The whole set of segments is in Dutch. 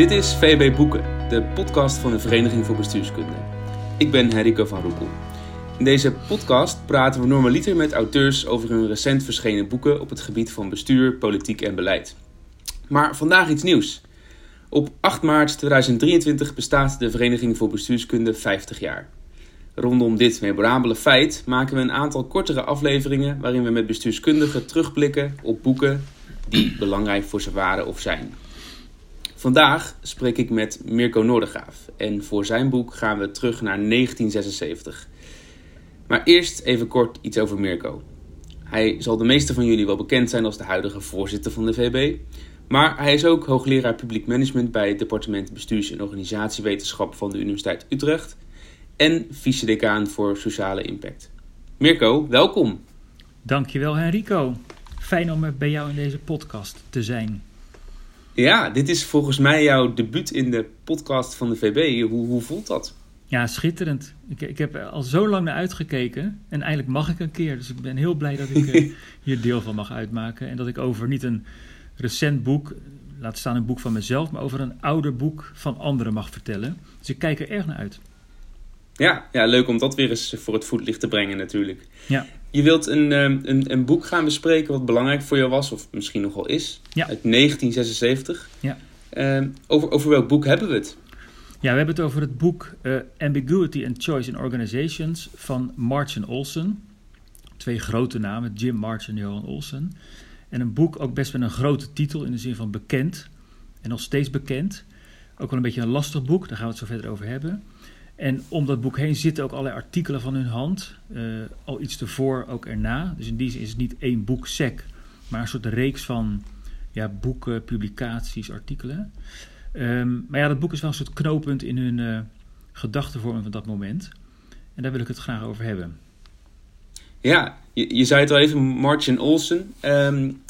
Dit is VB Boeken, de podcast van de Vereniging voor Bestuurskunde. Ik ben Henrico van Roekel. In deze podcast praten we normaliter met auteurs over hun recent verschenen boeken op het gebied van bestuur, politiek en beleid. Maar vandaag iets nieuws. Op 8 maart 2023 bestaat de Vereniging voor Bestuurskunde 50 jaar. Rondom dit memorabele feit maken we een aantal kortere afleveringen waarin we met bestuurskundigen terugblikken op boeken die belangrijk voor ze waren of zijn. Vandaag spreek ik met Mirko Noordegraaf en voor zijn boek gaan we terug naar 1976. Maar eerst even kort iets over Mirko. Hij zal de meeste van jullie wel bekend zijn als de huidige voorzitter van de VB, maar hij is ook hoogleraar publiek management bij het departement bestuurs- en organisatiewetenschap van de Universiteit Utrecht en vice-decaan voor sociale impact. Mirko, welkom. Dankjewel Henrico. Fijn om bij jou in deze podcast te zijn. Ja, dit is volgens mij jouw debuut in de podcast van de VB. Hoe, hoe voelt dat? Ja, schitterend. Ik, ik heb al zo lang naar uitgekeken en eindelijk mag ik een keer. Dus ik ben heel blij dat ik uh, hier deel van mag uitmaken. En dat ik over niet een recent boek, laat staan een boek van mezelf, maar over een ouder boek van anderen mag vertellen. Dus ik kijk er erg naar uit. Ja, ja, leuk om dat weer eens voor het voetlicht te brengen natuurlijk. Ja. Je wilt een, een, een boek gaan bespreken wat belangrijk voor jou was, of misschien nogal is, ja. uit 1976. Ja. Uh, over, over welk boek hebben we het? Ja, we hebben het over het boek uh, Ambiguity and Choice in Organizations van March en Olsen. Twee grote namen, Jim March en Johan Olsen. En een boek ook best wel een grote titel in de zin van bekend en nog steeds bekend. Ook wel een beetje een lastig boek, daar gaan we het zo verder over hebben. En om dat boek heen zitten ook allerlei artikelen van hun hand. Uh, al iets ervoor, ook erna. Dus in die zin is het niet één boek sec, maar een soort reeks van ja, boeken, publicaties, artikelen. Um, maar ja, dat boek is wel een soort knooppunt in hun uh, gedachtenvorming van dat moment. En daar wil ik het graag over hebben. Ja, je, je zei het al even, March en Olsen. Um,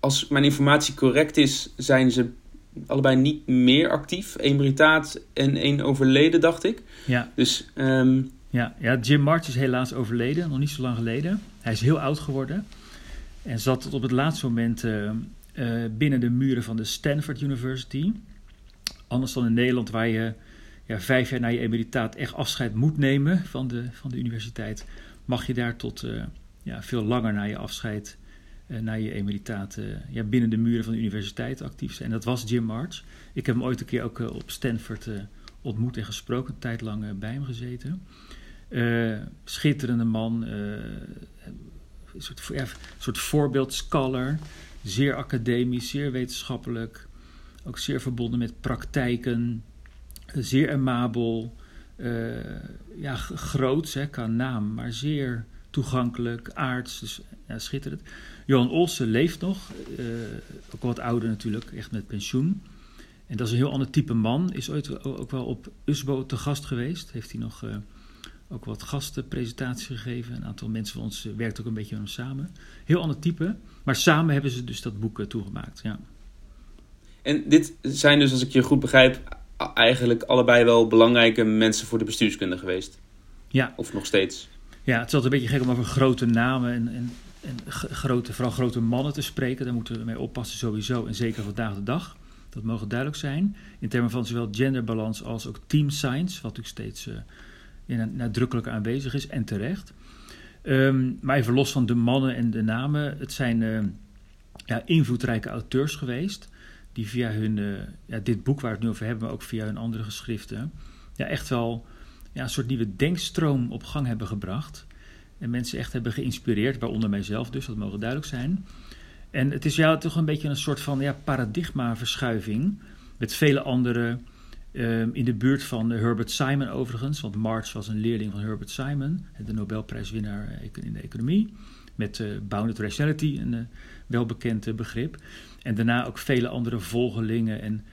als mijn informatie correct is, zijn ze allebei niet meer actief. Eén Britaat en één overleden, dacht ik. Ja. Dus, um... ja, ja, Jim March is helaas overleden, nog niet zo lang geleden. Hij is heel oud geworden en zat tot op het laatste moment uh, uh, binnen de muren van de Stanford University. Anders dan in Nederland, waar je ja, vijf jaar na je emeritaat echt afscheid moet nemen van de, van de universiteit, mag je daar tot uh, ja, veel langer na je afscheid na je emeritaat uh, ja, binnen de muren van de universiteit actief zijn. En dat was Jim March. Ik heb hem ooit een keer ook uh, op Stanford ontmoet en gesproken, een tijd lang bij hem gezeten. schitterende man, een soort, ja, soort zeer academisch, zeer wetenschappelijk, ook zeer verbonden met praktijken, zeer amabel, ja, groot hè, qua naam, maar zeer toegankelijk, aards, dus ja, schitterend. Johan Olsen leeft nog, uh, ook wat ouder natuurlijk, echt met pensioen. En dat is een heel ander type man. Is ooit ook wel op USBO te gast geweest. Heeft hij nog uh, ook wat gastenpresentaties gegeven. Een aantal mensen van ons uh, werkt ook een beetje met hem samen. Heel ander type. Maar samen hebben ze dus dat boek toegemaakt. Ja. En dit zijn dus, als ik je goed begrijp, eigenlijk allebei wel belangrijke mensen voor de bestuurskunde geweest. Ja. Of nog steeds. Ja, het is altijd een beetje gek om over grote namen en, en, en grote, vooral grote mannen te spreken. Daar moeten we mee oppassen sowieso en zeker vandaag de dag. Dat mogen duidelijk zijn. In termen van zowel genderbalans als ook team science, wat natuurlijk steeds uh, nadrukkelijk aanwezig is en terecht. Um, maar even los van de mannen en de namen. Het zijn uh, ja, invloedrijke auteurs geweest. Die via hun, uh, ja, dit boek waar we het nu over hebben, maar ook via hun andere geschriften. Ja, echt wel ja, een soort nieuwe denkstroom op gang hebben gebracht. En mensen echt hebben geïnspireerd, waaronder mijzelf dus, dat mogen duidelijk zijn. En het is ja, toch een beetje een soort van ja, paradigmaverschuiving. Met vele anderen um, in de buurt van Herbert Simon overigens. Want March was een leerling van Herbert Simon, de Nobelprijswinnaar in de economie. Met uh, bounded rationality, een uh, welbekend uh, begrip. En daarna ook vele andere volgelingen en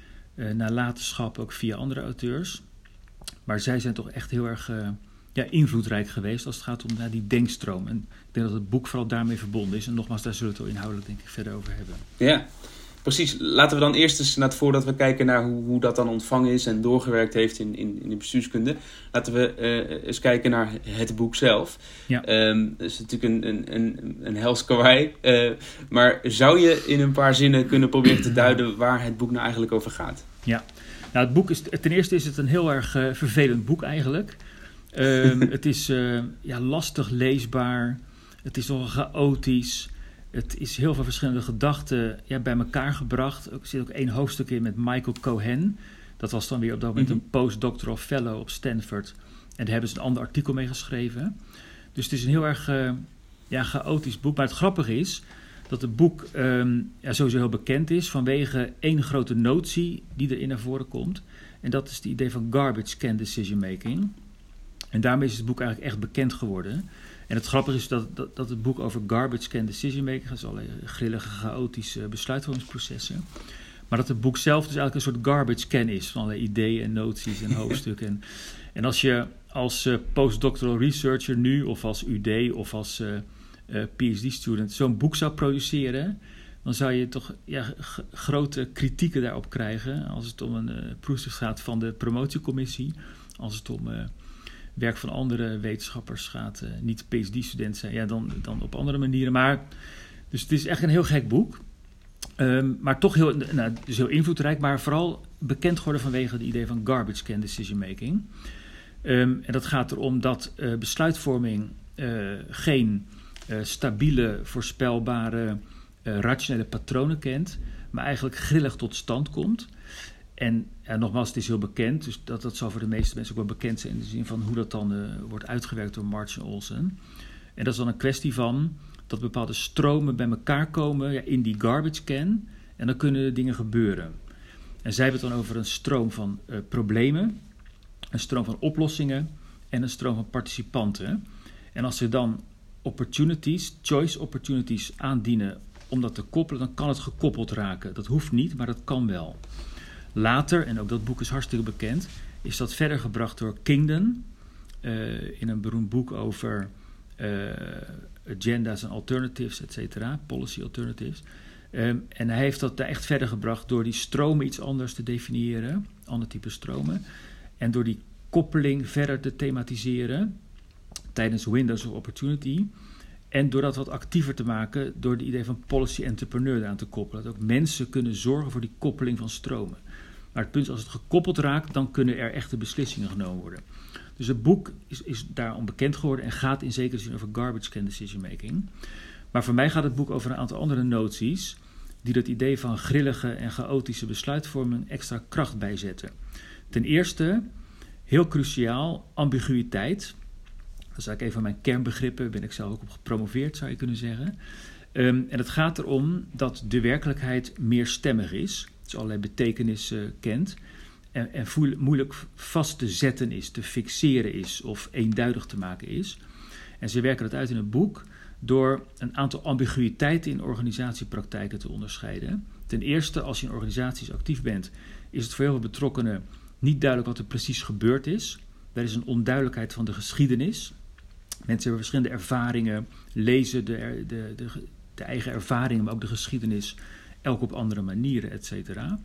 nalatenschap ook via andere auteurs. Maar zij zijn toch echt heel erg uh, ja, invloedrijk geweest als het gaat om die denkstroom. En ik denk dat het boek vooral daarmee verbonden is. En nogmaals, daar zullen we het wel inhoudelijk denk ik verder over hebben. Ja, precies. Laten we dan eerst eens, net voordat we kijken naar hoe, hoe dat dan ontvangen is en doorgewerkt heeft in, in, in de bestuurskunde, laten we uh, eens kijken naar het boek zelf. Ja. Um, dat is natuurlijk een, een, een, een hels. Uh, maar zou je in een paar zinnen kunnen proberen te duiden waar het boek nou eigenlijk over gaat? Ja, nou, het boek is ten eerste is het een heel erg uh, vervelend boek eigenlijk. Um, het is uh, ja, lastig leesbaar. Het is nogal chaotisch. Het is heel veel verschillende gedachten ja, bij elkaar gebracht. Er zit ook één hoofdstuk in met Michael Cohen. Dat was dan weer op dat moment mm -hmm. een postdoctoral fellow op Stanford. En daar hebben ze een ander artikel mee geschreven. Dus het is een heel erg uh, ja, chaotisch boek. Maar het grappige is dat het boek um, ja, sowieso heel bekend is vanwege één grote notie die erin naar voren komt. En dat is het idee van garbage can decision making. En daarmee is het boek eigenlijk echt bekend geworden. En het grappige is dat, dat, dat het boek over garbage can decision making gaat, dus allerlei grillige, chaotische besluitvormingsprocessen. Maar dat het boek zelf dus eigenlijk een soort garbage can is van allerlei ideeën en noties en hoofdstukken. En, en als je als uh, postdoctoral researcher nu, of als UD of als uh, uh, PhD-student, zo'n boek zou produceren, dan zou je toch ja, grote kritieken daarop krijgen. Als het om een uh, proefschrift gaat van de promotiecommissie, als het om werk van andere wetenschappers gaat, niet PhD-student zijn, ja, dan, dan op andere manieren. Maar, dus het is echt een heel gek boek. Um, maar toch heel, nou, dus heel invloedrijk, maar vooral bekend geworden vanwege het idee van garbage can decision making. Um, en dat gaat erom dat besluitvorming geen stabiele, voorspelbare, rationele patronen kent, maar eigenlijk grillig tot stand komt. En nogmaals, het is heel bekend, dus dat, dat zal voor de meeste mensen ook wel bekend zijn in de zin van hoe dat dan wordt uitgewerkt door March en Olsen. En dat is dan een kwestie van dat bepaalde stromen bij elkaar komen ja, in die garbage can en dan kunnen dingen gebeuren. En zij hebben het dan over een stroom van problemen, een stroom van oplossingen en een stroom van participanten. En als ze dan opportunities, choice opportunities aandienen om dat te koppelen, dan kan het gekoppeld raken. Dat hoeft niet, maar dat kan wel. Later, en ook dat boek is hartstikke bekend, is dat verder gebracht door Kingdon uh, in een beroemd boek over uh, agendas en alternatives, et cetera, policy alternatives. Um, en hij heeft dat echt verder gebracht door die stromen iets anders te definiëren, ander type stromen. En door die koppeling verder te thematiseren tijdens Windows of Opportunity. En door dat wat actiever te maken door het idee van policy entrepreneur aan te koppelen. Dat ook mensen kunnen zorgen voor die koppeling van stromen. Maar het punt is, als het gekoppeld raakt, dan kunnen er echte beslissingen genomen worden. Dus het boek is, is daarom bekend geworden en gaat in zekere zin over garbage can decision making. Maar voor mij gaat het boek over een aantal andere noties die dat idee van grillige en chaotische besluitvorming extra kracht bijzetten. Ten eerste, heel cruciaal, ambiguïteit. Dat is eigenlijk een van mijn kernbegrippen, ben ik zelf ook op gepromoveerd, zou je kunnen zeggen. Um, en het gaat erom dat de werkelijkheid meerstemmig is, dus allerlei betekenissen kent, en, en moeilijk vast te zetten is, te fixeren is of eenduidig te maken is. En ze werken dat uit in het boek door een aantal ambiguïteiten in organisatiepraktijken te onderscheiden. Ten eerste, als je in organisaties actief bent, is het voor heel veel betrokkenen niet duidelijk wat er precies gebeurd is. Er is een onduidelijkheid van de geschiedenis. Mensen hebben verschillende ervaringen, lezen de, de, de, de eigen ervaringen, maar ook de geschiedenis, elk op andere manieren, et cetera.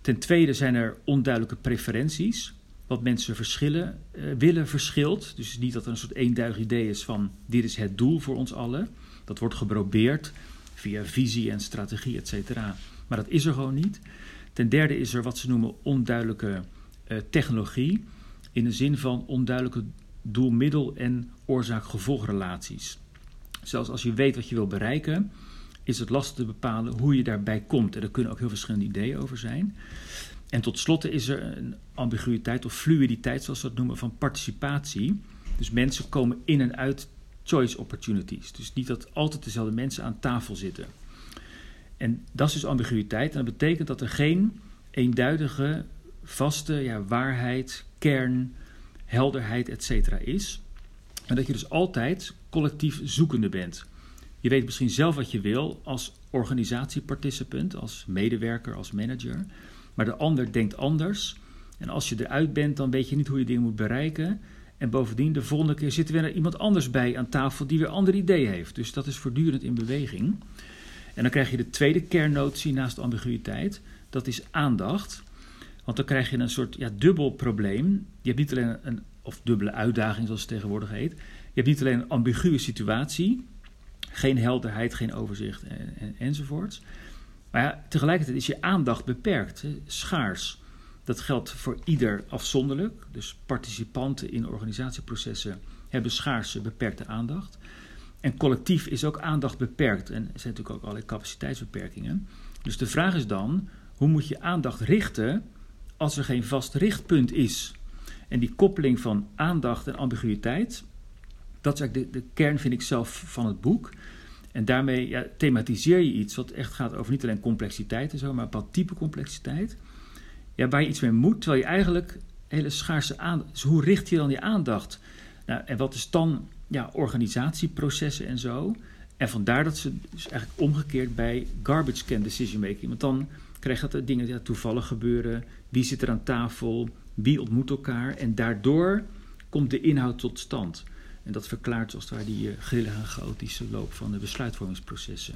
Ten tweede zijn er onduidelijke preferenties. Wat mensen verschillen, uh, willen verschilt. Dus niet dat er een soort eenduidig idee is van dit is het doel voor ons allen. Dat wordt geprobeerd via visie en strategie, et cetera. Maar dat is er gewoon niet. Ten derde is er wat ze noemen onduidelijke uh, technologie. In de zin van onduidelijke doel-middel- en oorzaak-gevolgrelaties. Zelfs als je weet wat je wil bereiken, is het lastig te bepalen hoe je daarbij komt. En er kunnen ook heel verschillende ideeën over zijn. En tot slot is er een ambiguïteit of fluiditeit, zoals we dat noemen, van participatie. Dus mensen komen in en uit choice opportunities. Dus niet dat altijd dezelfde mensen aan tafel zitten. En dat is dus ambiguïteit. En dat betekent dat er geen eenduidige, vaste ja, waarheid, kern, helderheid, etc. is. En dat je dus altijd collectief zoekende bent. Je weet misschien zelf wat je wil als organisatieparticipant, als medewerker, als manager. Maar de ander denkt anders. En als je eruit bent, dan weet je niet hoe je dingen moet bereiken. En bovendien, de volgende keer zit er weer iemand anders bij aan tafel die weer andere ideeën heeft. Dus dat is voortdurend in beweging. En dan krijg je de tweede kernnotie naast ambiguïteit. Dat is aandacht. Want dan krijg je een soort ja, dubbel probleem. Je hebt niet alleen een, of dubbele uitdaging zoals het tegenwoordig heet. Je hebt niet alleen een ambiguë situatie. Geen helderheid, geen overzicht en, en, enzovoorts. Maar ja, tegelijkertijd is je aandacht beperkt, schaars. Dat geldt voor ieder afzonderlijk. Dus participanten in organisatieprocessen hebben schaarse, beperkte aandacht. En collectief is ook aandacht beperkt. En er zijn natuurlijk ook allerlei capaciteitsbeperkingen. Dus de vraag is dan: hoe moet je aandacht richten als er geen vast richtpunt is? En die koppeling van aandacht en ambiguïteit, dat is eigenlijk de, de kern, vind ik zelf, van het boek. En daarmee ja, thematiseer je iets wat echt gaat over niet alleen complexiteit en zo, maar een bepaald type complexiteit. Ja, waar je iets mee moet, terwijl je eigenlijk hele schaarse aandacht. Dus hoe richt je dan je aandacht? Nou, en wat is dan ja, organisatieprocessen en zo? En vandaar dat ze dus eigenlijk omgekeerd bij garbage can decision making. Want dan krijg je dat dingen ja, toevallig gebeuren. Wie zit er aan tafel? Wie ontmoet elkaar? En daardoor komt de inhoud tot stand. En dat verklaart zoals het ware die uh, grillige en chaotische loop van de besluitvormingsprocessen.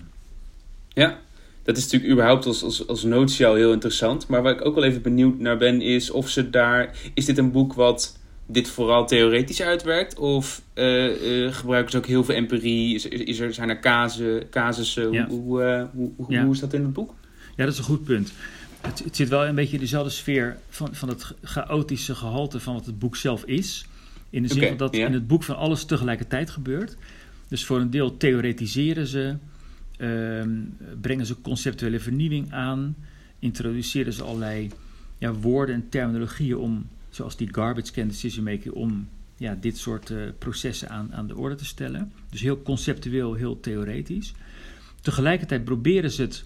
Ja, dat is natuurlijk überhaupt als, als, als notie al heel interessant. Maar waar ik ook wel even benieuwd naar ben, is of ze daar. Is dit een boek wat dit vooral theoretisch uitwerkt? Of uh, uh, gebruiken ze ook heel veel empirie? Is, is er, zijn er casus, casussen? Ja. Hoe, hoe, hoe, ja. hoe, is dat in het boek? Ja, dat is een goed punt. Het, het, zit wel een beetje in dezelfde sfeer van, van het chaotische gehalte van wat het boek zelf is. In de zin okay, van dat yeah. in het boek van alles tegelijkertijd gebeurt. Dus voor een deel theoretiseren ze, um, brengen ze conceptuele vernieuwing aan, introduceren ze allerlei ja, woorden en terminologieën om, zoals die garbage can decision making, om ja, dit soort uh, processen aan, aan de orde te stellen. Dus heel conceptueel, heel theoretisch. Tegelijkertijd proberen ze het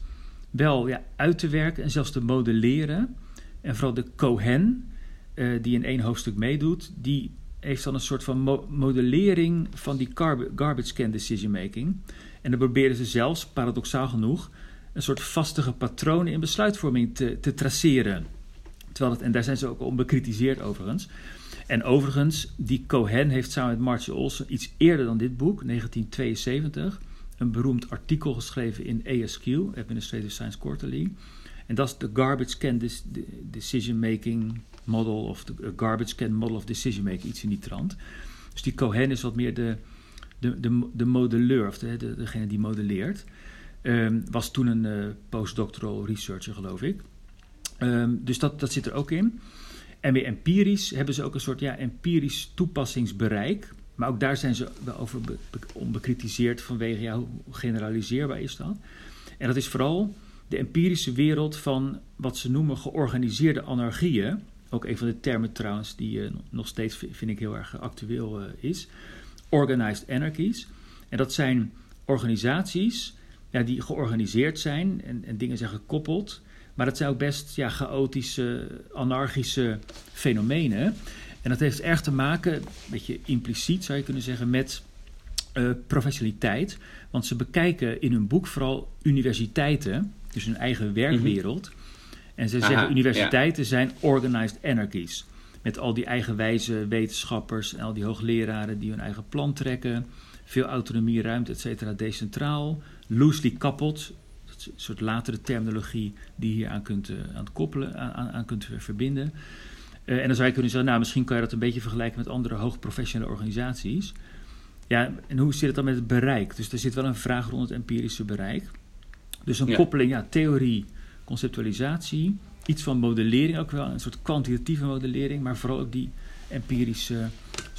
wel ja, uit te werken en zelfs te modelleren. En vooral de Cohen, uh, die in één hoofdstuk meedoet, die heeft dan een soort van mo modellering van die garbage can decision making. En dan proberen ze zelfs, paradoxaal genoeg, een soort vastige patronen in besluitvorming te, te traceren. Terwijl het, en daar zijn ze ook om bekritiseerd overigens. En overigens, die Cohen heeft samen met Marcia Olsen iets eerder dan dit boek, 1972, een beroemd artikel geschreven in ASQ, Administrative Science Quarterly. En dat is de Garbage Can Decision Making Model of de Garbage Can Model of Decision Making, iets in die trant. Dus die Cohen is wat meer de, de, de, de modelleur, of de, de, degene die modelleert. Um, was toen een uh, postdoctoral researcher, geloof ik. Um, dus dat, dat zit er ook in. En weer empirisch hebben ze ook een soort ja, empirisch toepassingsbereik. Maar ook daar zijn ze over be, be, onbekritiseerd vanwege ja, hoe generaliseerbaar is dat. En dat is vooral de empirische wereld van wat ze noemen georganiseerde anarchieën. Ook een van de termen trouwens die uh, nog steeds vind ik heel erg actueel uh, is. Organized anarchies. En dat zijn organisaties ja, die georganiseerd zijn en, en dingen zijn gekoppeld. Maar dat zijn ook best ja, chaotische, anarchische fenomenen. En dat heeft erg te maken, een beetje impliciet zou je kunnen zeggen, met uh, professionaliteit. Want ze bekijken in hun boek vooral universiteiten, dus hun eigen werkwereld. Mm -hmm. En ze Aha, zeggen universiteiten ja. zijn organized anarchies. Met al die eigenwijze wetenschappers en al die hoogleraren die hun eigen plan trekken. Veel autonomie, ruimte, et cetera, decentraal. Loosely coupled, een soort latere terminologie die je hier aan kunt, uh, aan koppelen, aan, aan kunt verbinden. Uh, en dan zou je kunnen zeggen, nou, misschien kan je dat een beetje vergelijken met andere hoogprofessionele organisaties. Ja, en hoe zit het dan met het bereik? Dus er zit wel een vraag rond het empirische bereik. Dus een ja. koppeling, ja, theorie, conceptualisatie, iets van modellering ook wel, een soort kwantitatieve modellering, maar vooral ook die empirische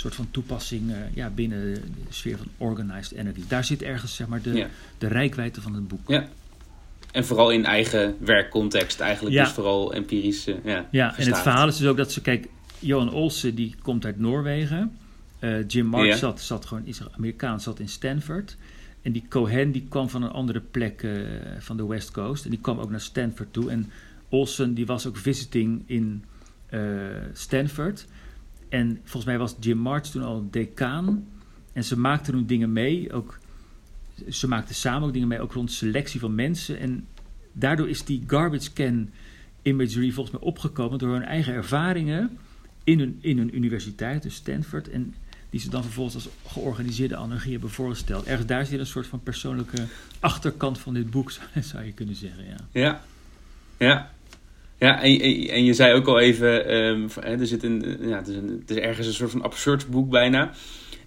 soort van toepassing uh, ja, binnen de, sfeer van organized energy. Daar zit ergens zeg maar de, ja. de rijkwijde van het boek. Ja. En vooral in eigen werkcontext eigenlijk, ja. dus vooral empirisch. Uh, ja, ja en het verhaal is dus ook dat ze, kijk, Johan Olsen die komt uit Noorwegen. Uh, Jim Mark ja. zat, zat gewoon, is Amerikaans, zat in Stanford. En die Cohen die kwam van een andere plek uh, van de West Coast. En die kwam ook naar Stanford toe. En Olsen die was ook visiting in Stanford. En volgens mij was Jim March toen al decaan. En ze maakten toen dingen mee. Ook, ze maakten samen ook dingen mee, ook rond selectie van mensen. En daardoor is die garbage can imagery volgens mij opgekomen door hun eigen ervaringen in hun, in hun universiteit, dus Stanford. En die ze dan vervolgens als georganiseerde anarchie hebben voorgesteld. Ergens daar zit een soort van persoonlijke achterkant van dit boek, zou je kunnen zeggen. Ja, ja. ja. Ja, en, en je zei ook al even, um, er zit een, ja, het, is een, het is ergens een soort van absurd boek bijna.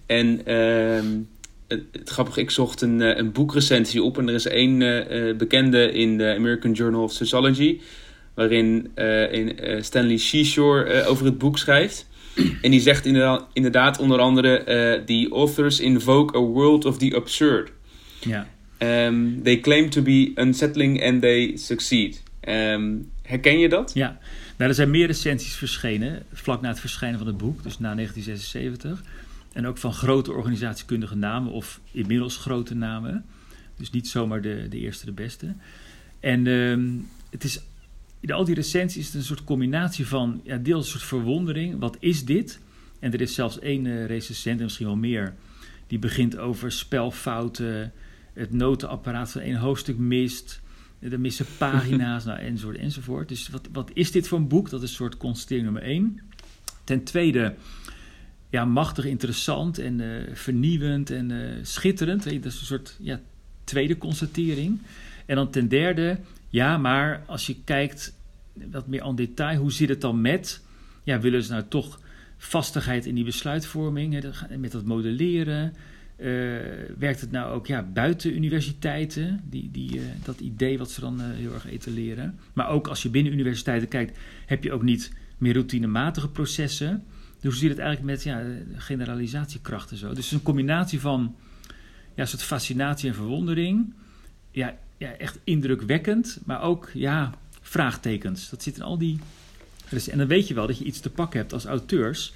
En um, het, grappige, ik zocht een, een boekrecensie op en er is één uh, bekende in de American Journal of Sociology waarin in, Stanley Seashore over het boek schrijft. En die zegt inderdaad, inderdaad onder andere: The authors invoke a world of the absurd. Ja. Um, they claim to be unsettling and they succeed. Um, herken je dat? Ja, nou, er zijn meer recensies verschenen vlak na het verschijnen van het boek, dus na 1976. En ook van grote organisatiekundige namen of inmiddels grote namen. Dus niet zomaar de, de eerste, de beste. En um, het is, in al die recensies is het een soort combinatie van ja, deels een soort verwondering. Wat is dit? En er is zelfs één uh, recensent, en misschien wel meer, die begint over spelfouten, het notenapparaat van één hoofdstuk mist, er missen pagina's, nou, enzovoort, enzovoort. Dus wat, wat is dit voor een boek? Dat is een soort constatering nummer één. Ten tweede, ja, machtig interessant en uh, vernieuwend en uh, schitterend. Dat is een soort ja, tweede constatering. En dan ten derde, ja, maar als je kijkt wat meer aan detail, hoe zit het dan met? Ja, willen ze nou toch vastigheid in die besluitvorming, hè, met dat modelleren? Uh, werkt het nou ook ja, buiten universiteiten, die, die, dat idee wat ze dan heel erg etaleren. Maar ook als je binnen universiteiten kijkt, heb je ook niet meer routinematige processen. Dus hoe zit het eigenlijk met ja, generalisatiekracht en zo. Dus een combinatie van ja, soort fascinatie en verwondering. Ja, ja, echt indrukwekkend, maar ook ja, vraagtekens. Dat zit in al die... En dan weet je wel dat je iets te pakken hebt als auteurs.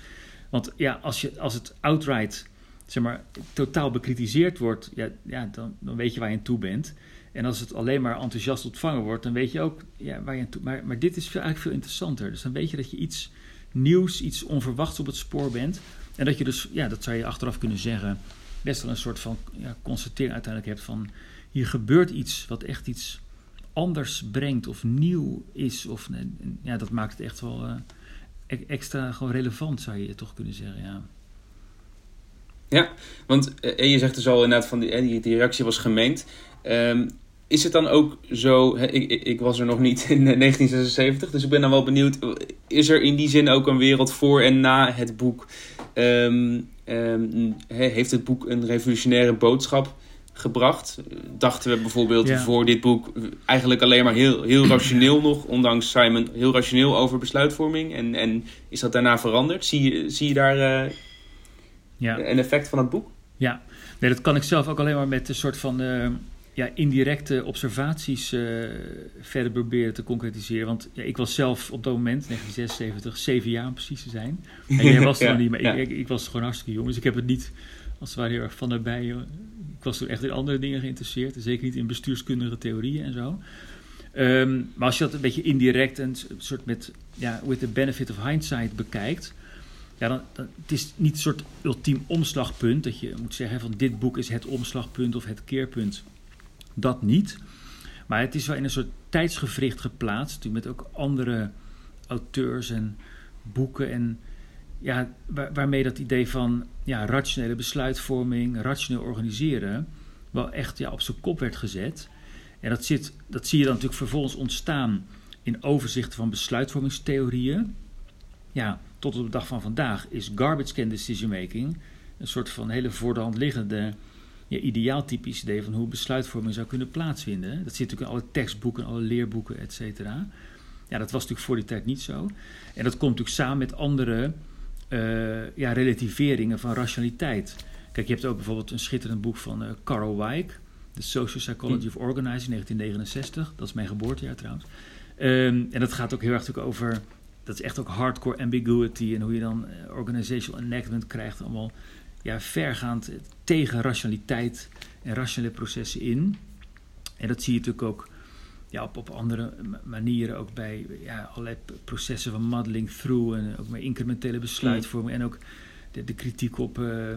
Want ja, als, je, als het outright zeg maar, totaal bekritiseerd wordt, ja, ja, dan, dan weet je waar je aan toe bent. En als het alleen maar enthousiast ontvangen wordt, dan weet je ook ja, waar je aan toe Maar, maar dit is veel, eigenlijk veel interessanter. Dus dan weet je dat je iets nieuws, iets onverwachts op het spoor bent. En dat je dus, ja, dat zou je achteraf kunnen zeggen, best wel een soort van ja, constatering uiteindelijk hebt van hier gebeurt iets wat echt iets anders brengt of nieuw is. Of, ja, dat maakt het echt wel uh, extra gewoon relevant, zou je toch kunnen zeggen. Ja. Ja, want en eh, je zegt dus al inderdaad van die, die, reactie was gemengd. Um, is het dan ook zo, ik, ik, was er nog niet in 1976, dus ik ben dan wel benieuwd. Is er in die zin ook een wereld voor en na het boek? Um, um, heeft het boek een revolutionaire boodschap gebracht? Dachten we bijvoorbeeld voor dit boek eigenlijk alleen maar heel, heel rationeel nog, ondanks Simon, heel rationeel over besluitvorming. En, en is dat daarna veranderd? Zie je, zie je daar uh, ja. een effect van het boek? Ja, nee, dat kan ik zelf ook alleen maar met een soort van uh, ja, indirecte observaties uh, verder proberen te concretiseren. Want ja, ik was zelf op dat moment, 1976, zeven jaar om precies te zijn. En jij was er ja, niet, maar ja. ik, ik, was gewoon hartstikke jong. Dus ik heb het niet, als het ware, heel erg van daarbij. Ik was toen echt in andere dingen geïnteresseerd. Zeker niet in bestuurskundige theorieën en zo. Um, maar als je dat een beetje indirect en soort met, ja, with the benefit of hindsight bekijkt ja, dan, dan, het is niet een soort ultiem omslagpunt dat je moet zeggen van dit boek is het omslagpunt of het keerpunt. Dat niet. Maar het is wel in een soort tijdsgevricht geplaatst, met ook andere auteurs en boeken en ja, waar, waarmee dat idee van ja, rationele besluitvorming, rationeel organiseren, wel echt ja, op zijn kop werd gezet. En dat, zit, dat zie je dan natuurlijk vervolgens ontstaan in overzichten van besluitvormingstheorieën. Ja, tot op de dag van vandaag is garbage can decision making een soort van hele voor de hand liggende ja, ideaaltypisch idee van hoe besluitvorming zou kunnen plaatsvinden. Dat zit natuurlijk in alle tekstboeken, alle leerboeken, et cetera. Ja, dat was natuurlijk voor die tijd niet zo. En dat komt natuurlijk samen met andere uh, ja, relativeringen van rationaliteit. Kijk, je hebt ook bijvoorbeeld een schitterend boek van uh, Carl Weick, The Social Psychology of Organizing, 1969. Dat is mijn geboortejaar trouwens. Um, en dat gaat ook heel erg over dat is echt ook hardcore ambiguity en hoe je dan uh, organizational enactment krijgt, allemaal ja, vergaand tegen rationaliteit en rationele processen in. En dat zie je natuurlijk ook ja, op, op andere manieren, ook bij ja, allerlei processen van modeling through en ook met incrementele besluitvorming en ook de, de kritiek op uh,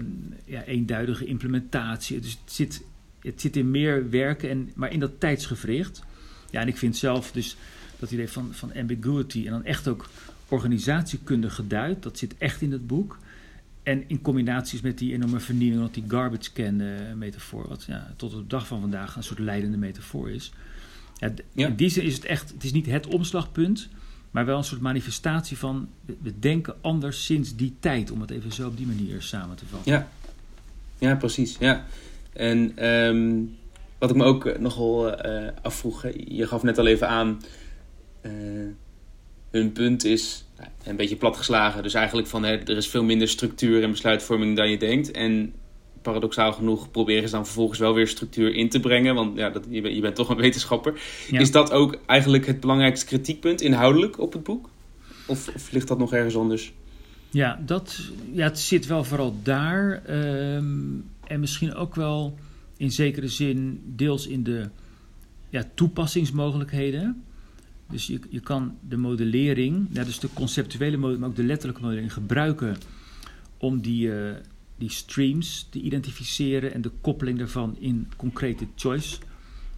ja, eenduidige implementatie. Dus het zit, het zit in meer werken, en, maar in dat tijdsgevricht. Ja, en ik vind zelf dus dat idee van, van ambiguity en dan echt ook organisatiekunde geduid. Dat zit echt in het boek. En in combinaties met die enorme vernieuwing, wat die garbage can uh, metafoor, wat ja, tot op de dag van vandaag een soort leidende metafoor is. Ja, ja. In die zin is het echt, het is niet het omslagpunt, maar wel een soort manifestatie van we denken anders sinds die tijd, om het even zo op die manier samen te vatten. Ja, ja precies. Ja. En um, wat ik me ook nogal uh, afvroeg, je gaf net al even aan hun punt is een beetje platgeslagen. Dus eigenlijk van hè, er is veel minder structuur en besluitvorming dan je denkt. En paradoxaal genoeg proberen ze dan vervolgens wel weer structuur in te brengen. Want ja, dat, je, bent, je bent toch een wetenschapper. Is dat ook eigenlijk het belangrijkste kritiekpunt inhoudelijk op het boek? Of, of ligt dat nog ergens anders? Ja, dat, ja, het zit wel vooral daar. Ehm, en misschien ook wel in zekere zin deels in de ja, toepassingsmogelijkheden. Dus je, je kan de modellering, ja, dus de conceptuele modellering, maar ook de letterlijke modellering gebruiken om die, uh, die streams te identificeren en de koppeling daarvan in concrete choice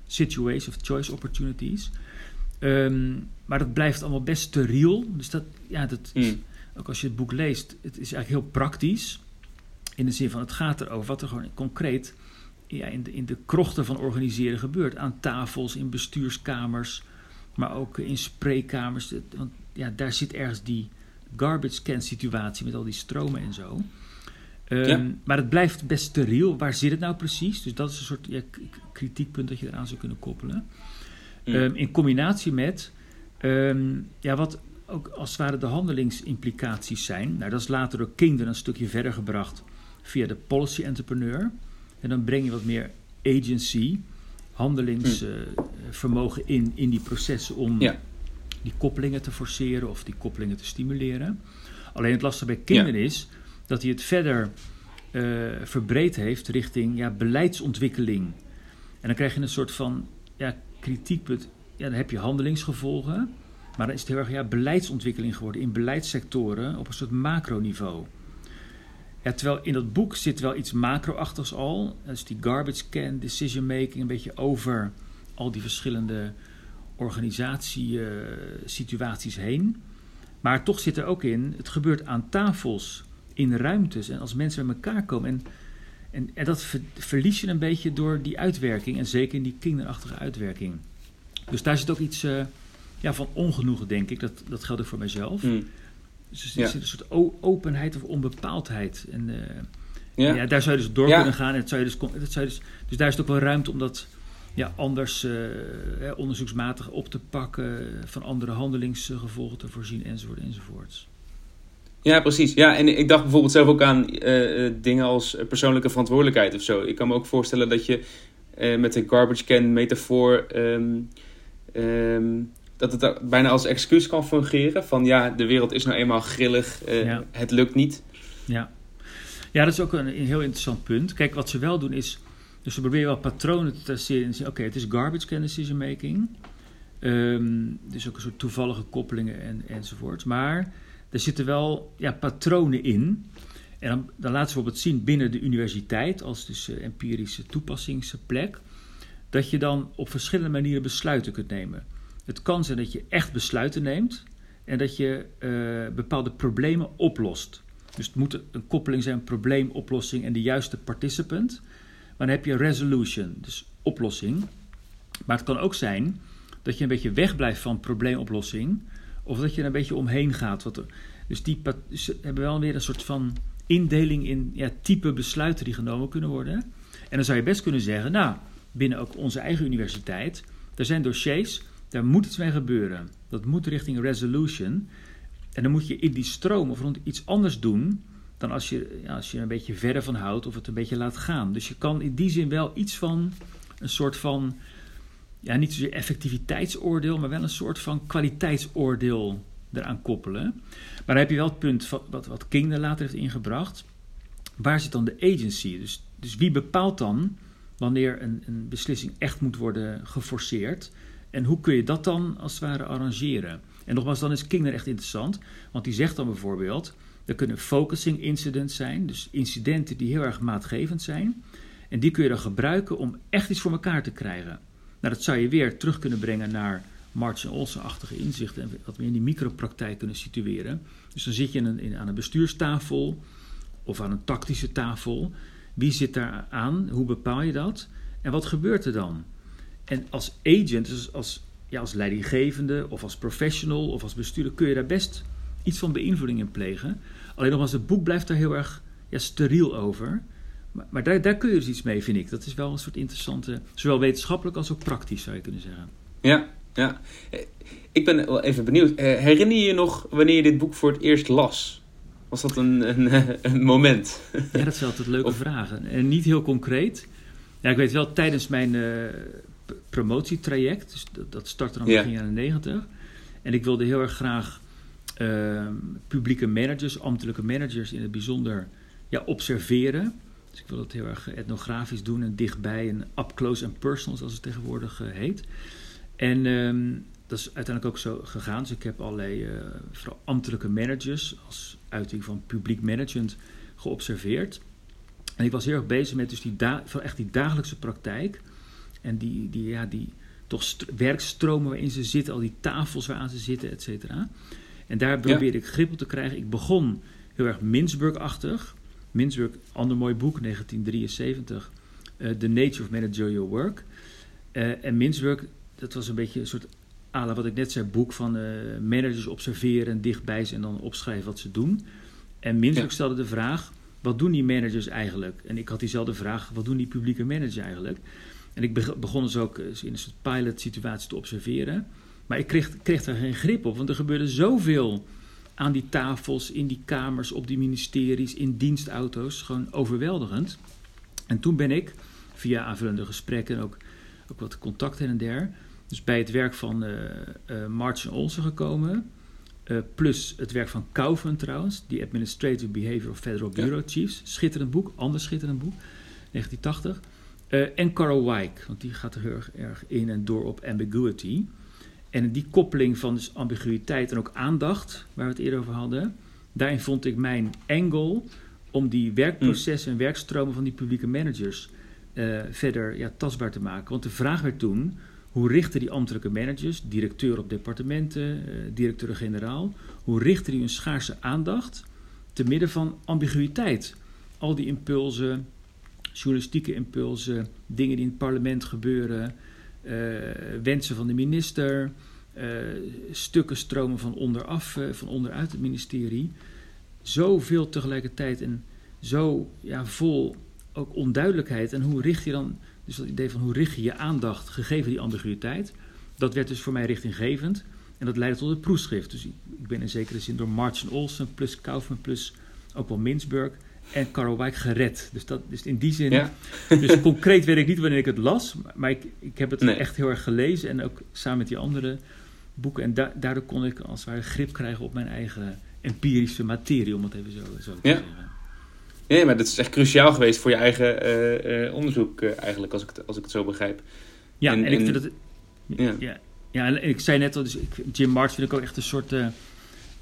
situations of choice opportunities. Um, maar dat blijft allemaal best steriel. Dus dat, ja, dat mm. ook als je het boek leest, het is eigenlijk heel praktisch. In de zin van het gaat erover wat er gewoon concreet ja, in, de, in de krochten van organiseren gebeurt. Aan tafels, in bestuurskamers, maar ook in spreekkamers. Want ja, daar zit ergens die garbage can situatie met al die stromen en zo. Um, Maar het blijft best steriel. Waar zit het nou precies? Dus dat is een soort ja, kritiekpunt dat je eraan zou kunnen koppelen. Mm. Um, in combinatie met um, ja, wat ook als het ware de handelingsimplicaties zijn. Nou, dat is later door Kingdom een stukje verder gebracht via de policy entrepreneur. En dan breng je wat meer agency, handelingsvermogen uh, in, in die processen om ja. die koppelingen te forceren of die koppelingen te stimuleren. Alleen het lastige bij ja. is dat hij het verder uh, verbreed heeft richting ja, beleidsontwikkeling. En dan krijg je een soort van ja, kritiekpunt. Ja, dan heb je handelingsgevolgen. Maar dan is het heel erg ja, beleidsontwikkeling geworden in beleidssectoren op een soort macroniveau. Terwijl in dat boek zit wel iets macro-achtigs al. Dus die garbage can, decision making, een beetje over al die verschillende organisatiesituaties heen. Maar toch zit er ook in, het gebeurt aan tafels, in ruimtes en als mensen bij elkaar komen. En, en, dat verlies je een beetje door die uitwerking en zeker in die kinderachtige uitwerking. Dus daar zit ook iets uh, ja, van ongenoegen, denk ik. Dat, dat geldt ook voor mijzelf. Mm. Dus er zit een soort openheid of onbepaaldheid. En uh, ja. ja. daar zou je dus door kunnen gaan. En dat zou je dus, dat zou je dus, dus daar is het ook wel ruimte om dat ja, anders uh, onderzoeksmatig op te pakken, van andere handelingsgevolgen te voorzien, enzovoort, enzovoorts. Ja, precies. Ja, en ik dacht bijvoorbeeld zelf ook aan uh, dingen als persoonlijke verantwoordelijkheid of zo. Ik kan me ook voorstellen dat je met de garbage can metafoor um, um, dat het bijna als excuus kan fungeren. Van ja, de wereld is nou eenmaal grillig, uh, het lukt niet. Ja. ja, dat is ook een, een, heel interessant punt. Kijk, wat ze wel doen is, dus ze proberen wel patronen te traceren oké, het is garbage can decision making. Um, dus ook een soort toevallige koppelingen en, enzovoort. Maar er zitten wel ja, patronen in. En dan, dan laten ze bijvoorbeeld zien binnen de universiteit, als dus uh, empirische toepassingsplek, dat je dan op verschillende manieren besluiten kunt nemen. Het kan zijn dat je echt besluiten neemt en dat je uh, bepaalde problemen oplost. Dus het moet een koppeling zijn, probleemoplossing en de juiste participant. Maar dan heb je resolution, dus oplossing. Maar het kan ook zijn dat je een beetje wegblijft van probleemoplossing, of dat je er een beetje omheen gaat. Wat er, dus die hebben wel weer een soort van indeling in ja, type besluiten die genomen kunnen worden. En dan zou je best kunnen zeggen, nou, binnen ook onze eigen universiteit, er zijn dossiers daar moet iets mee gebeuren. Dat moet richting resolution. En dan moet je in die stroom of rond iets anders doen dan als je, ja, als je er een beetje verder van houdt of het een beetje laat gaan. Dus je kan in die zin wel iets van een soort van, ja, niet zozeer effectiviteitsoordeel, maar wel een soort van kwaliteitsoordeel eraan koppelen. Maar dan heb je wel het punt wat, wat King er later heeft ingebracht. Waar zit dan de agency? Dus, dus wie bepaalt dan wanneer een, een beslissing echt moet worden geforceerd? En hoe kun je dat dan als het ware arrangeren? En nogmaals, dan is King er echt interessant, want die zegt dan bijvoorbeeld: er kunnen focusing incidents zijn, dus incidenten die heel erg maatgevend zijn. En die kun je dan gebruiken om echt iets voor elkaar te krijgen. Nou, dat zou je weer terug kunnen brengen naar March en Olsen-achtige inzichten en wat meer in die micropraktijk kunnen situeren. Dus dan zit je in in, aan een bestuurstafel of aan een tactische tafel. Wie zit daar aan? Hoe bepaal je dat? En wat gebeurt er dan? En als agent, dus als, ja, als leidinggevende of als professional of als bestuurder, kun je daar best iets van beïnvloeding in plegen. Alleen nog als het boek blijft daar heel erg ja, steriel over. Maar, maar, daar, daar kun je dus iets mee, vind ik. Dat is wel een soort interessante, zowel wetenschappelijk als ook praktisch, zou je kunnen zeggen. Ja, Ja, ik ben wel even benieuwd. Herinner je je nog wanneer je dit boek voor het eerst las? Was dat een, een, een moment? Ja, dat zijn altijd leuke vragen. En niet heel concreet. Ja, ik weet wel, tijdens mijn uh, promotietraject, dus dat, dat startte dan begin jaren negentig. En ik wilde heel erg graag uh, publieke managers, ambtelijke managers in het bijzonder, ja, observeren. Dus ik wil het heel erg etnografisch doen en dichtbij en up close and personal, zoals het tegenwoordig uh, heet. En um, dat is uiteindelijk ook zo gegaan. Dus ik heb allerlei, uh, vooral ambtelijke managers als uiting van publiek management geobserveerd. En ik was heel erg bezig met dus die, echt die dagelijkse praktijk. En die, die, ja, die toch werkstromen waarin ze zitten, al die tafels waaraan ze zitten, et cetera. En daar probeerde ik grip op te krijgen. Ik begon heel erg Mintzberg-achtig. Mintzberg, ander mooi boek, 1973. Uh, The Nature of Managerial Work. Uh, en Mintzberg, dat was een beetje een soort ala wat ik net zei, boek van uh, managers observeren, dichtbij ze en dan opschrijven wat ze doen. En Mintzberg stelde de vraag, wat doen die managers eigenlijk? En ik had diezelfde vraag, wat doen die publieke managers eigenlijk? En ik begon dus ook in een soort pilot situatie te observeren. Maar ik kreeg, kreeg daar geen grip op, want er gebeurde zoveel aan die tafels, in die kamers, op die ministeries, in dienstauto's. Gewoon overweldigend. En toen ben ik, via aanvullende gesprekken en ook, ook wat contact en der, dus bij het werk van uh, uh, Martin Olsen gekomen. Uh, plus het werk van Kaufman trouwens, die Administrative Behavior of Federal Bureau Chiefs. Schitterend boek, anders schitterend boek, 1980. En Carl Weick, want die gaat er heel erg in en door op ambiguity. En die koppeling van dus ambiguïteit en ook aandacht, waar we het eerder over hadden, daarin vond ik mijn angle om die werkprocessen en werkstromen van die publieke managers uh, verder ja, tastbaar te maken. Want de vraag werd toen, hoe richten die ambtelijke managers, directeur op departementen, uh, directeur-generaal, hoe richten die hun schaarse aandacht te midden van ambiguïteit? Al die impulsen, journalistieke impulsen, dingen die in het parlement gebeuren, uh, wensen van de minister, uh, stukken stromen van onderaf, uh, van onderuit het ministerie. Zoveel tegelijkertijd en zo ja, vol ook onduidelijkheid. En hoe richt je dan, dus dat idee van hoe richt je je aandacht gegeven die ambiguïteit, dat werd dus voor mij richtinggevend. En dat leidde tot het proefschrift. Dus ik, ben in zekere zin door Martin Olsen plus Kaufman plus ook wel Mintzberg en Weick gered. Dus, dat, dus in die zin, ja. dus concreet weet ik niet wanneer ik het las, maar ik, ik heb het nee. echt heel erg gelezen en ook samen met die andere boeken. En da daardoor kon ik als het ware grip krijgen op mijn eigen empirische materie, om het even zo, zo te ja. zeggen. Nee, maar dat is echt cruciaal geweest voor je eigen uh, uh, onderzoek uh, eigenlijk, als ik, het, als ik het zo begrijp. Ja, en, en ik vind dat... Ja. ja. Ja, en ik zei net al, dus ik, Jim March vind ik ook echt een soort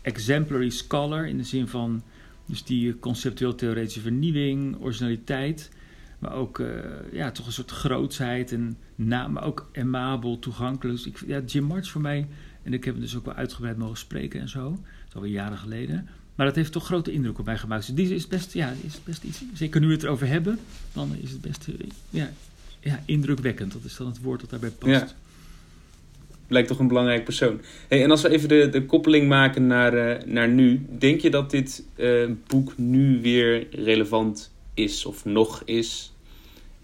exemplary scholar, in de zin van dus die conceptueel-theoretische vernieuwing, originaliteit, maar ook uh, ja, toch een soort grootsheid en na, maar ook emabel, toegankelijk. Dus ik, ja, Jim March voor mij, en ik heb hem dus ook wel uitgebreid mogen spreken en zo, dat is alweer jaren geleden. Maar dat heeft toch grote indruk op mij gemaakt. Dus die is best, ja, is best iets, zeker nu we het erover hebben, dan is het best ja, ja, indrukwekkend. Dat is dan het woord dat daarbij past. Lijkt toch een belangrijk persoon. Hey, en als we even de, de koppeling maken naar, uh, naar nu, denk je dat dit uh, boek nu weer relevant is of nog is?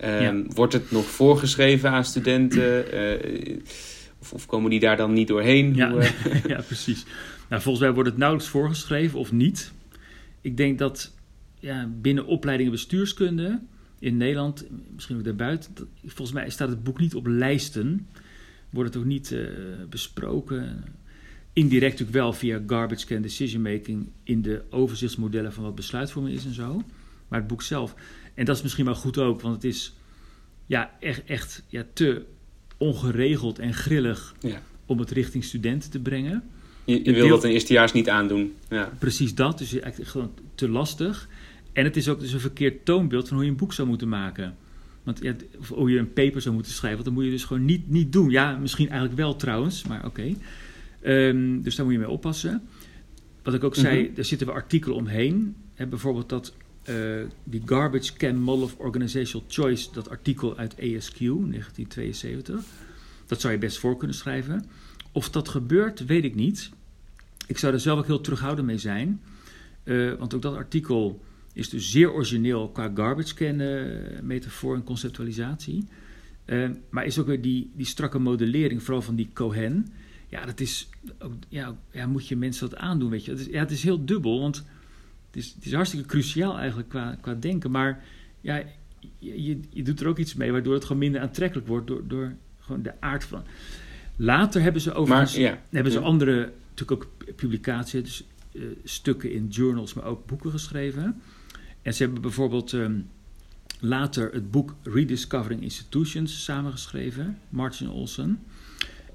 Um, ja. Wordt het nog voorgeschreven aan studenten? Uh, of, of, komen die daar dan niet doorheen? Ja, Hoe, ja precies. Nou, volgens mij wordt het nauwelijks voorgeschreven of niet. Ik denk dat ja, binnen opleidingen bestuurskunde in Nederland, misschien ook daarbuiten, volgens mij staat het boek niet op lijsten wordt het ook niet uh, besproken. Indirect natuurlijk wel via garbage can decision making in de overzichtsmodellen van wat besluitvorming is en zo. Maar het boek zelf, en dat is misschien wel goed ook, want het is ja, echt, echt ja, te ongeregeld en grillig ja. om het richting studenten te brengen. Je, je wil deel... dat een eerstejaars niet aandoen. Ja. Precies dat, dus eigenlijk gewoon te lastig. En het is ook dus een verkeerd toonbeeld van hoe je een boek zou moeten maken. Want ja, hoe je een paper zou moeten schrijven, dat moet je dus gewoon niet, niet doen. Ja, misschien eigenlijk wel trouwens, maar oké. Okay. Um, dus daar moet je mee oppassen. Wat ik ook zei, mm -hmm. daar zitten we artikelen omheen. He, bijvoorbeeld dat uh, die Garbage Can Model of Organizational Choice, dat artikel uit ASQ 1972. Dat zou je best voor kunnen schrijven. Of dat gebeurt, weet ik niet. Ik zou er zelf ook heel terughoudend mee zijn. Uh, want ook dat artikel is dus zeer origineel qua garbage can uh, metafoor en conceptualisatie. Uh, maar is ook weer die, die strakke modellering, vooral van die Cohen. Ja, dat is ook, ja, ja, moet je mensen dat aandoen, weet je. Het is, ja, het is heel dubbel, want het is, het is hartstikke cruciaal eigenlijk qua, qua denken. Maar ja, je, je doet er ook iets mee waardoor het gewoon minder aantrekkelijk wordt door, door gewoon de aard van. Later hebben ze overigens ja, hebben ze andere natuurlijk ook publicaties, dus, uh, stukken in journals, maar ook boeken geschreven. En ze hebben bijvoorbeeld um, later het boek Rediscovering Institutions samengeschreven, Martin Olsen.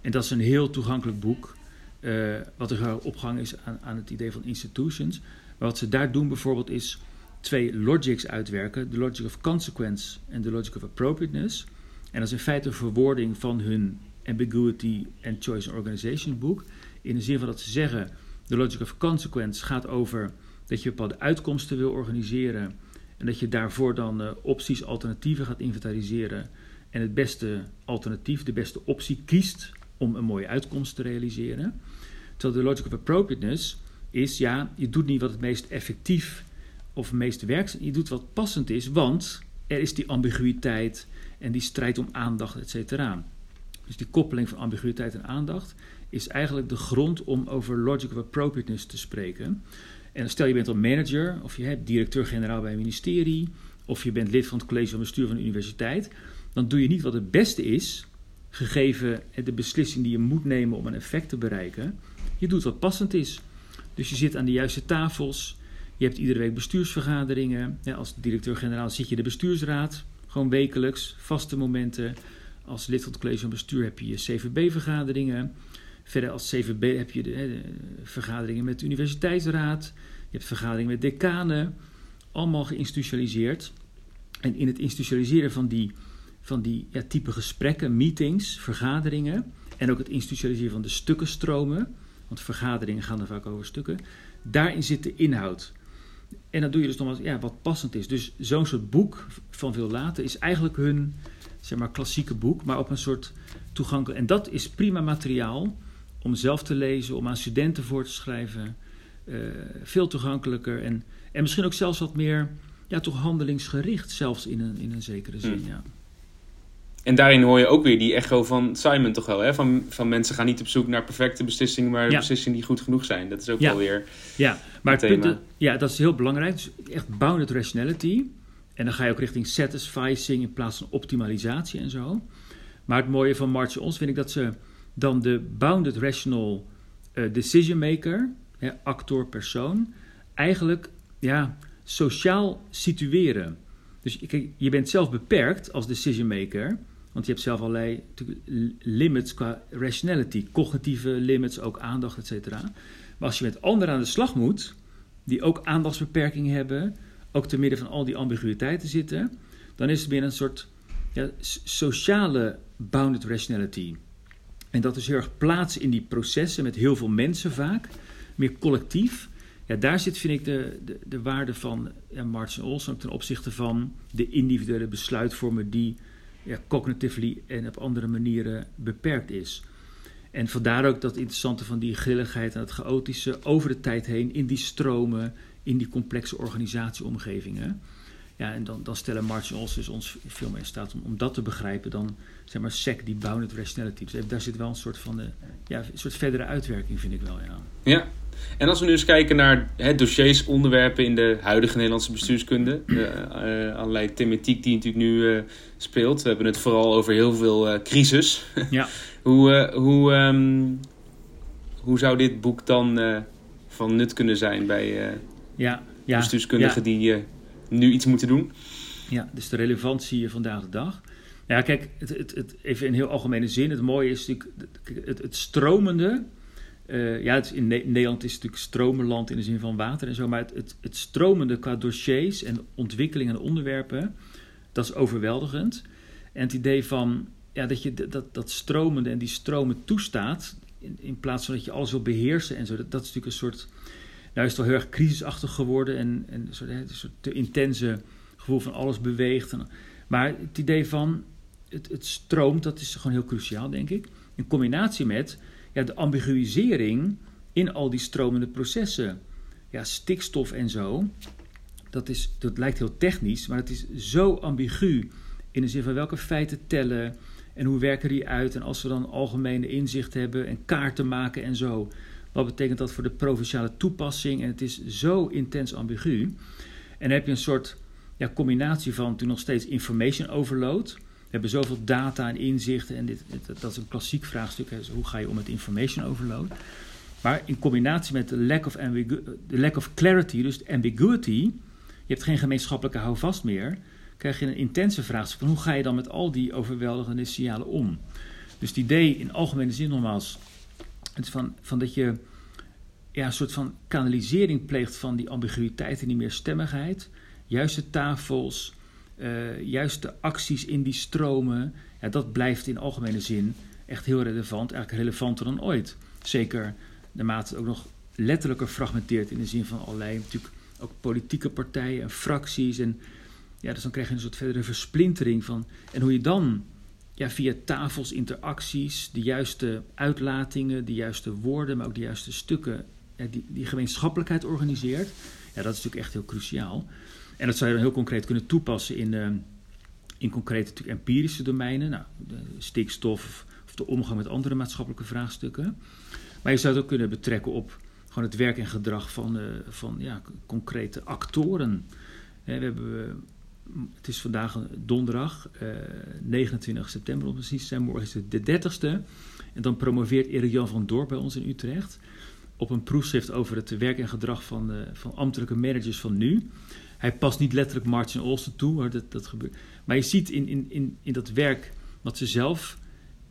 En dat is een heel toegankelijk boek, uh, wat er opgehangen is aan, aan het idee van institutions. Wat ze daar doen bijvoorbeeld is twee logics uitwerken: de logic of consequence en de logic of appropriateness. En dat is in feite een verwoording van hun Ambiguity and Choice Organization boek. In de zin van dat ze zeggen: de logic of consequence gaat over dat je bepaalde uitkomsten wil organiseren. En dat je daarvoor dan uh, opties, alternatieven gaat inventariseren. En het beste alternatief, de beste optie kiest om een mooie uitkomst te realiseren. Terwijl de logic of appropriateness is, ja, je doet niet wat het meest effectief of het meest werkt. Je doet wat passend is, want er is die ambiguïteit en die strijd om aandacht, et cetera. Dus die koppeling van ambiguïteit en aandacht is eigenlijk de grond om over logic of appropriateness te spreken. En stel je bent een manager, of je hebt directeur-generaal bij een ministerie, of je bent lid van het college van bestuur van de universiteit, dan doe je niet wat het beste is, gegeven de beslissing die je moet nemen om een effect te bereiken. Je doet wat passend is. Dus je zit aan de juiste tafels, je hebt iedere week bestuursvergaderingen. Als directeur-generaal zit je de bestuursraad, gewoon wekelijks, vaste momenten. Als lid van het college van bestuur heb je je CVB-vergaderingen. Verder als CVB heb je de, de, vergaderingen met de universiteitsraad. Je hebt vergaderingen met decanen. Allemaal geïnstitutionaliseerd. En in het institutionaliseren van die, van die ja, type gesprekken, meetings, vergaderingen... en ook het institutionaliseren van de stukkenstromen... want vergaderingen gaan er vaak over stukken... daarin zit de inhoud... En dat doe je dus nog wat, ja, wat passend is. Dus zo'n soort boek van veel later is eigenlijk hun zeg maar, klassieke boek, maar op een soort toegankelijk. En dat is prima materiaal om zelf te lezen, om aan studenten voor te schrijven. Uh, veel toegankelijker en, en misschien ook zelfs wat meer, ja, toch handelingsgericht, zelfs in een, in een zekere zin. Hmm. Ja. En daarin hoor je ook weer die echo van Simon toch wel, hè? Van, van mensen gaan niet op zoek naar perfecte beslissingen, maar beslissingen die goed genoeg zijn. Dat is ook wel weer. Ja, maar het punt, ja, dat is heel belangrijk. Dus echt bounded rationality. En dan ga je ook richting satisficing in plaats van optimalisatie en zo. Maar het mooie van March Ons vind ik dat ze dan de bounded rational uh, decision maker, hè, actor, persoon, eigenlijk ja, sociaal situeren. Dus je bent zelf beperkt als decision maker, want je hebt zelf allerlei limits qua rationality, cognitieve limits, ook aandacht, et cetera. Maar als je met anderen aan de slag moet, die ook aandachtsbeperkingen hebben, ook te midden van al die ambiguïteiten zitten, dan is het weer een soort ja, sociale bounded rationality. En dat is heel erg plaats in die processen met heel veel mensen vaak, meer collectief. Ja, daar zit, vind ik, de, de, de waarde van ja, Martin Olson ten opzichte van de individuele besluitvormer die ja, cognitively en op andere manieren beperkt is. En vandaar ook dat interessante van die grilligheid en het chaotische over de tijd heen in die stromen, in die complexe organisatieomgevingen. Ja, en dan, dan stellen Martin Olsen dus ons veel meer in staat om, om dat te begrijpen dan zeg maar SEC, die bounded rationality. Dus daar zit wel een soort van de, ja, een soort verdere uitwerking, vind ik wel. Ja. ja. En als we nu eens kijken naar hè, dossiers, onderwerpen in de huidige Nederlandse bestuurskunde, de, uh, allerlei thematiek die natuurlijk nu uh, speelt. We hebben het vooral over heel veel uh, crisis. Ja. hoe, hoe, um, hoe zou dit boek dan van nut kunnen zijn bij ja, ja, bestuurskundigen die nu iets moeten doen? Ja, dus de relevantie vandaag de dag. Ja, kijk, het, het, het, even in heel algemene zin. Het mooie is natuurlijk het, stromende uh, ja, in Nederland is het natuurlijk stromenland in de zin van water en zo, maar het, stromende qua dossiers en ontwikkelingen en onderwerpen, dat is overweldigend. En het idee van ja, dat je dat, dat stromende en die stromen toestaat, in, plaats van dat je alles wil beheersen en zo, dat, is natuurlijk een soort, nou is heel erg crisisachtig geworden en, en een soort, te intense gevoel van alles beweegt. Maar het idee van het, het stroomt, dat is gewoon heel cruciaal, denk ik. In combinatie met ja, de ambiguïsering in al die stromende processen. Ja, stikstof en zo, dat, is, dat lijkt heel technisch, maar het is zo ambigu In de zin van welke feiten tellen en hoe werken die uit. En als we dan algemene inzicht hebben en kaarten maken en zo. Wat betekent dat voor de provinciale toepassing? En het is zo intens ambigu. En dan heb je een soort ja, combinatie van toen nog steeds information overload. Hebben zoveel data en inzichten. En dit, dat is een klassiek vraagstuk. Hè. hoe ga je om met information overload? Maar in combinatie met de lack of, de lack of clarity, dus ambiguity. Je hebt geen gemeenschappelijke houvast meer. Krijg je een intense vraagstuk van hoe ga je dan met al die overweldigende signalen om? Dus het idee in algemene zin nogmaals. Het is van, van dat je ja, een soort van kanalisering pleegt van die ambiguïteit en die meerstemmigheid. Juiste tafels, uh, juiste acties in die stromen. Ja, dat blijft in algemene zin echt heel relevant, eigenlijk relevanter dan ooit. Zeker naarmate het ook nog letterlijker fragmenteert in de zin van allerlei natuurlijk ook politieke partijen en fracties. En ja, dus dan krijg je een soort verdere versplintering van. En hoe je dan ja, via tafels, interacties, de juiste uitlatingen, de juiste woorden, maar ook de juiste stukken, die, die gemeenschappelijkheid organiseert. Ja, dat is natuurlijk echt heel cruciaal. En dat zou je dan heel concreet kunnen toepassen in, uh, in concrete natuurlijk empirische domeinen, nou, stikstof of de omgang met andere maatschappelijke vraagstukken. Maar je zou het ook kunnen betrekken op gewoon het werk en gedrag van, uh, van ja, concrete actoren. we hebben, het is vandaag donderdag, uh, eh, 29 september om precies te zijn. Morgen is het de 30ste. En dan promoveert Erik Jan van Dorp bij ons in Utrecht op een proefschrift over het werk en gedrag van, van ambtelijke managers van nu. Hij past niet letterlijk Martin Olsen toe, maar dat, dat gebeurt. Maar je ziet in, in, in, in dat werk wat ze zelf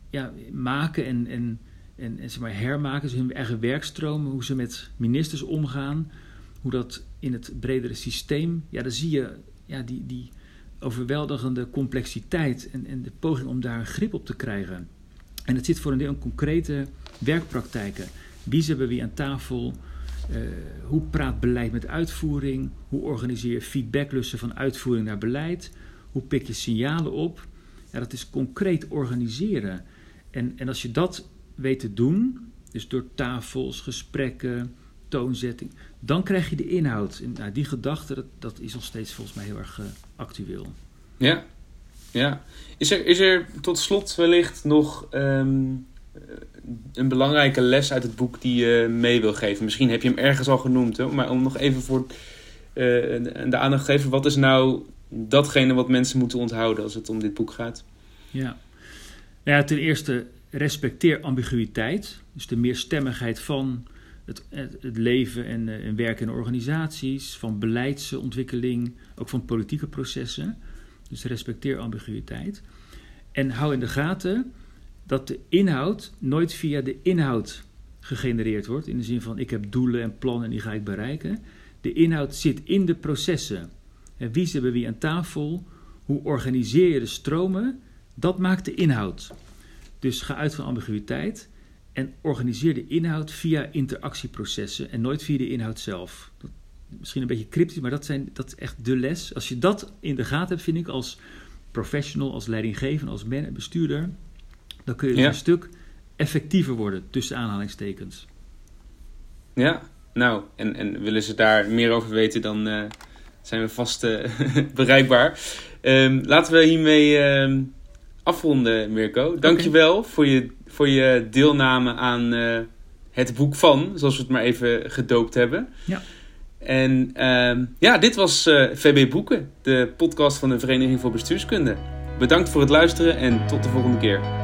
ja, maken en, en en, zeg maar, hermaken, ze hun eigen werkstromen, hoe ze met ministers omgaan, hoe dat in het bredere systeem, ja, dan zie je ja, die, die overweldigende complexiteit en, en de poging om daar een grip op te krijgen. En het zit voor een deel in concrete werkpraktijken. Wie hebben we aan tafel? Uh, hoe praat beleid met uitvoering? Hoe organiseer je feedbacklussen van uitvoering naar beleid? Hoe pik je signalen op? Dat is concreet organiseren. En, en als je dat weet te doen, dus door tafels, gesprekken, toonzetting, dan krijg je de inhoud. En nou, die gedachte, dat, dat, is nog steeds volgens mij heel erg uh, actueel. Ja, ja. Is er, is er tot slot wellicht nog um, een belangrijke les uit het boek die je mee wil geven? Misschien heb je hem ergens al genoemd, hè? maar om nog even voor uh, de aandacht te geven, wat is nou datgene wat mensen moeten onthouden als het om dit boek gaat? Ja, nou ja ten eerste respecteer ambiguïteit, dus de meerstemmigheid van het, het leven en, uh, en werken in organisaties, van beleidsontwikkeling, ook van politieke processen. Dus respecteer ambiguïteit. En hou in de gaten dat de inhoud nooit via de inhoud gegenereerd wordt, in de zin van ik heb doelen en plannen en die ga ik bereiken. De inhoud zit in de processen. En wie ze bij wie aan tafel, hoe organiseer je de stromen, dat maakt de inhoud. Dus ga uit van ambiguïteit en organiseer de inhoud via interactieprocessen en nooit via de inhoud zelf. Dat, misschien een beetje cryptisch, maar dat, zijn, dat is echt de les. Als je dat in de gaten hebt, vind ik, als professional, als leidinggevende, als man, bestuurder, dan kun je dus een stuk effectiever worden, tussen aanhalingstekens. Ja, nou, en, en willen ze daar meer over weten, dan uh, zijn we vast uh, bereikbaar. Um, laten we hiermee... Uh, afronden, Mirko. Dankjewel okay. voor, je, voor je deelname aan uh, het boek van, zoals we het maar even gedoopt hebben. Ja. En uh, ja, dit was eh, VB Boeken, de podcast van de Vereniging voor Bestuurskunde. Bedankt voor het luisteren en tot de volgende keer.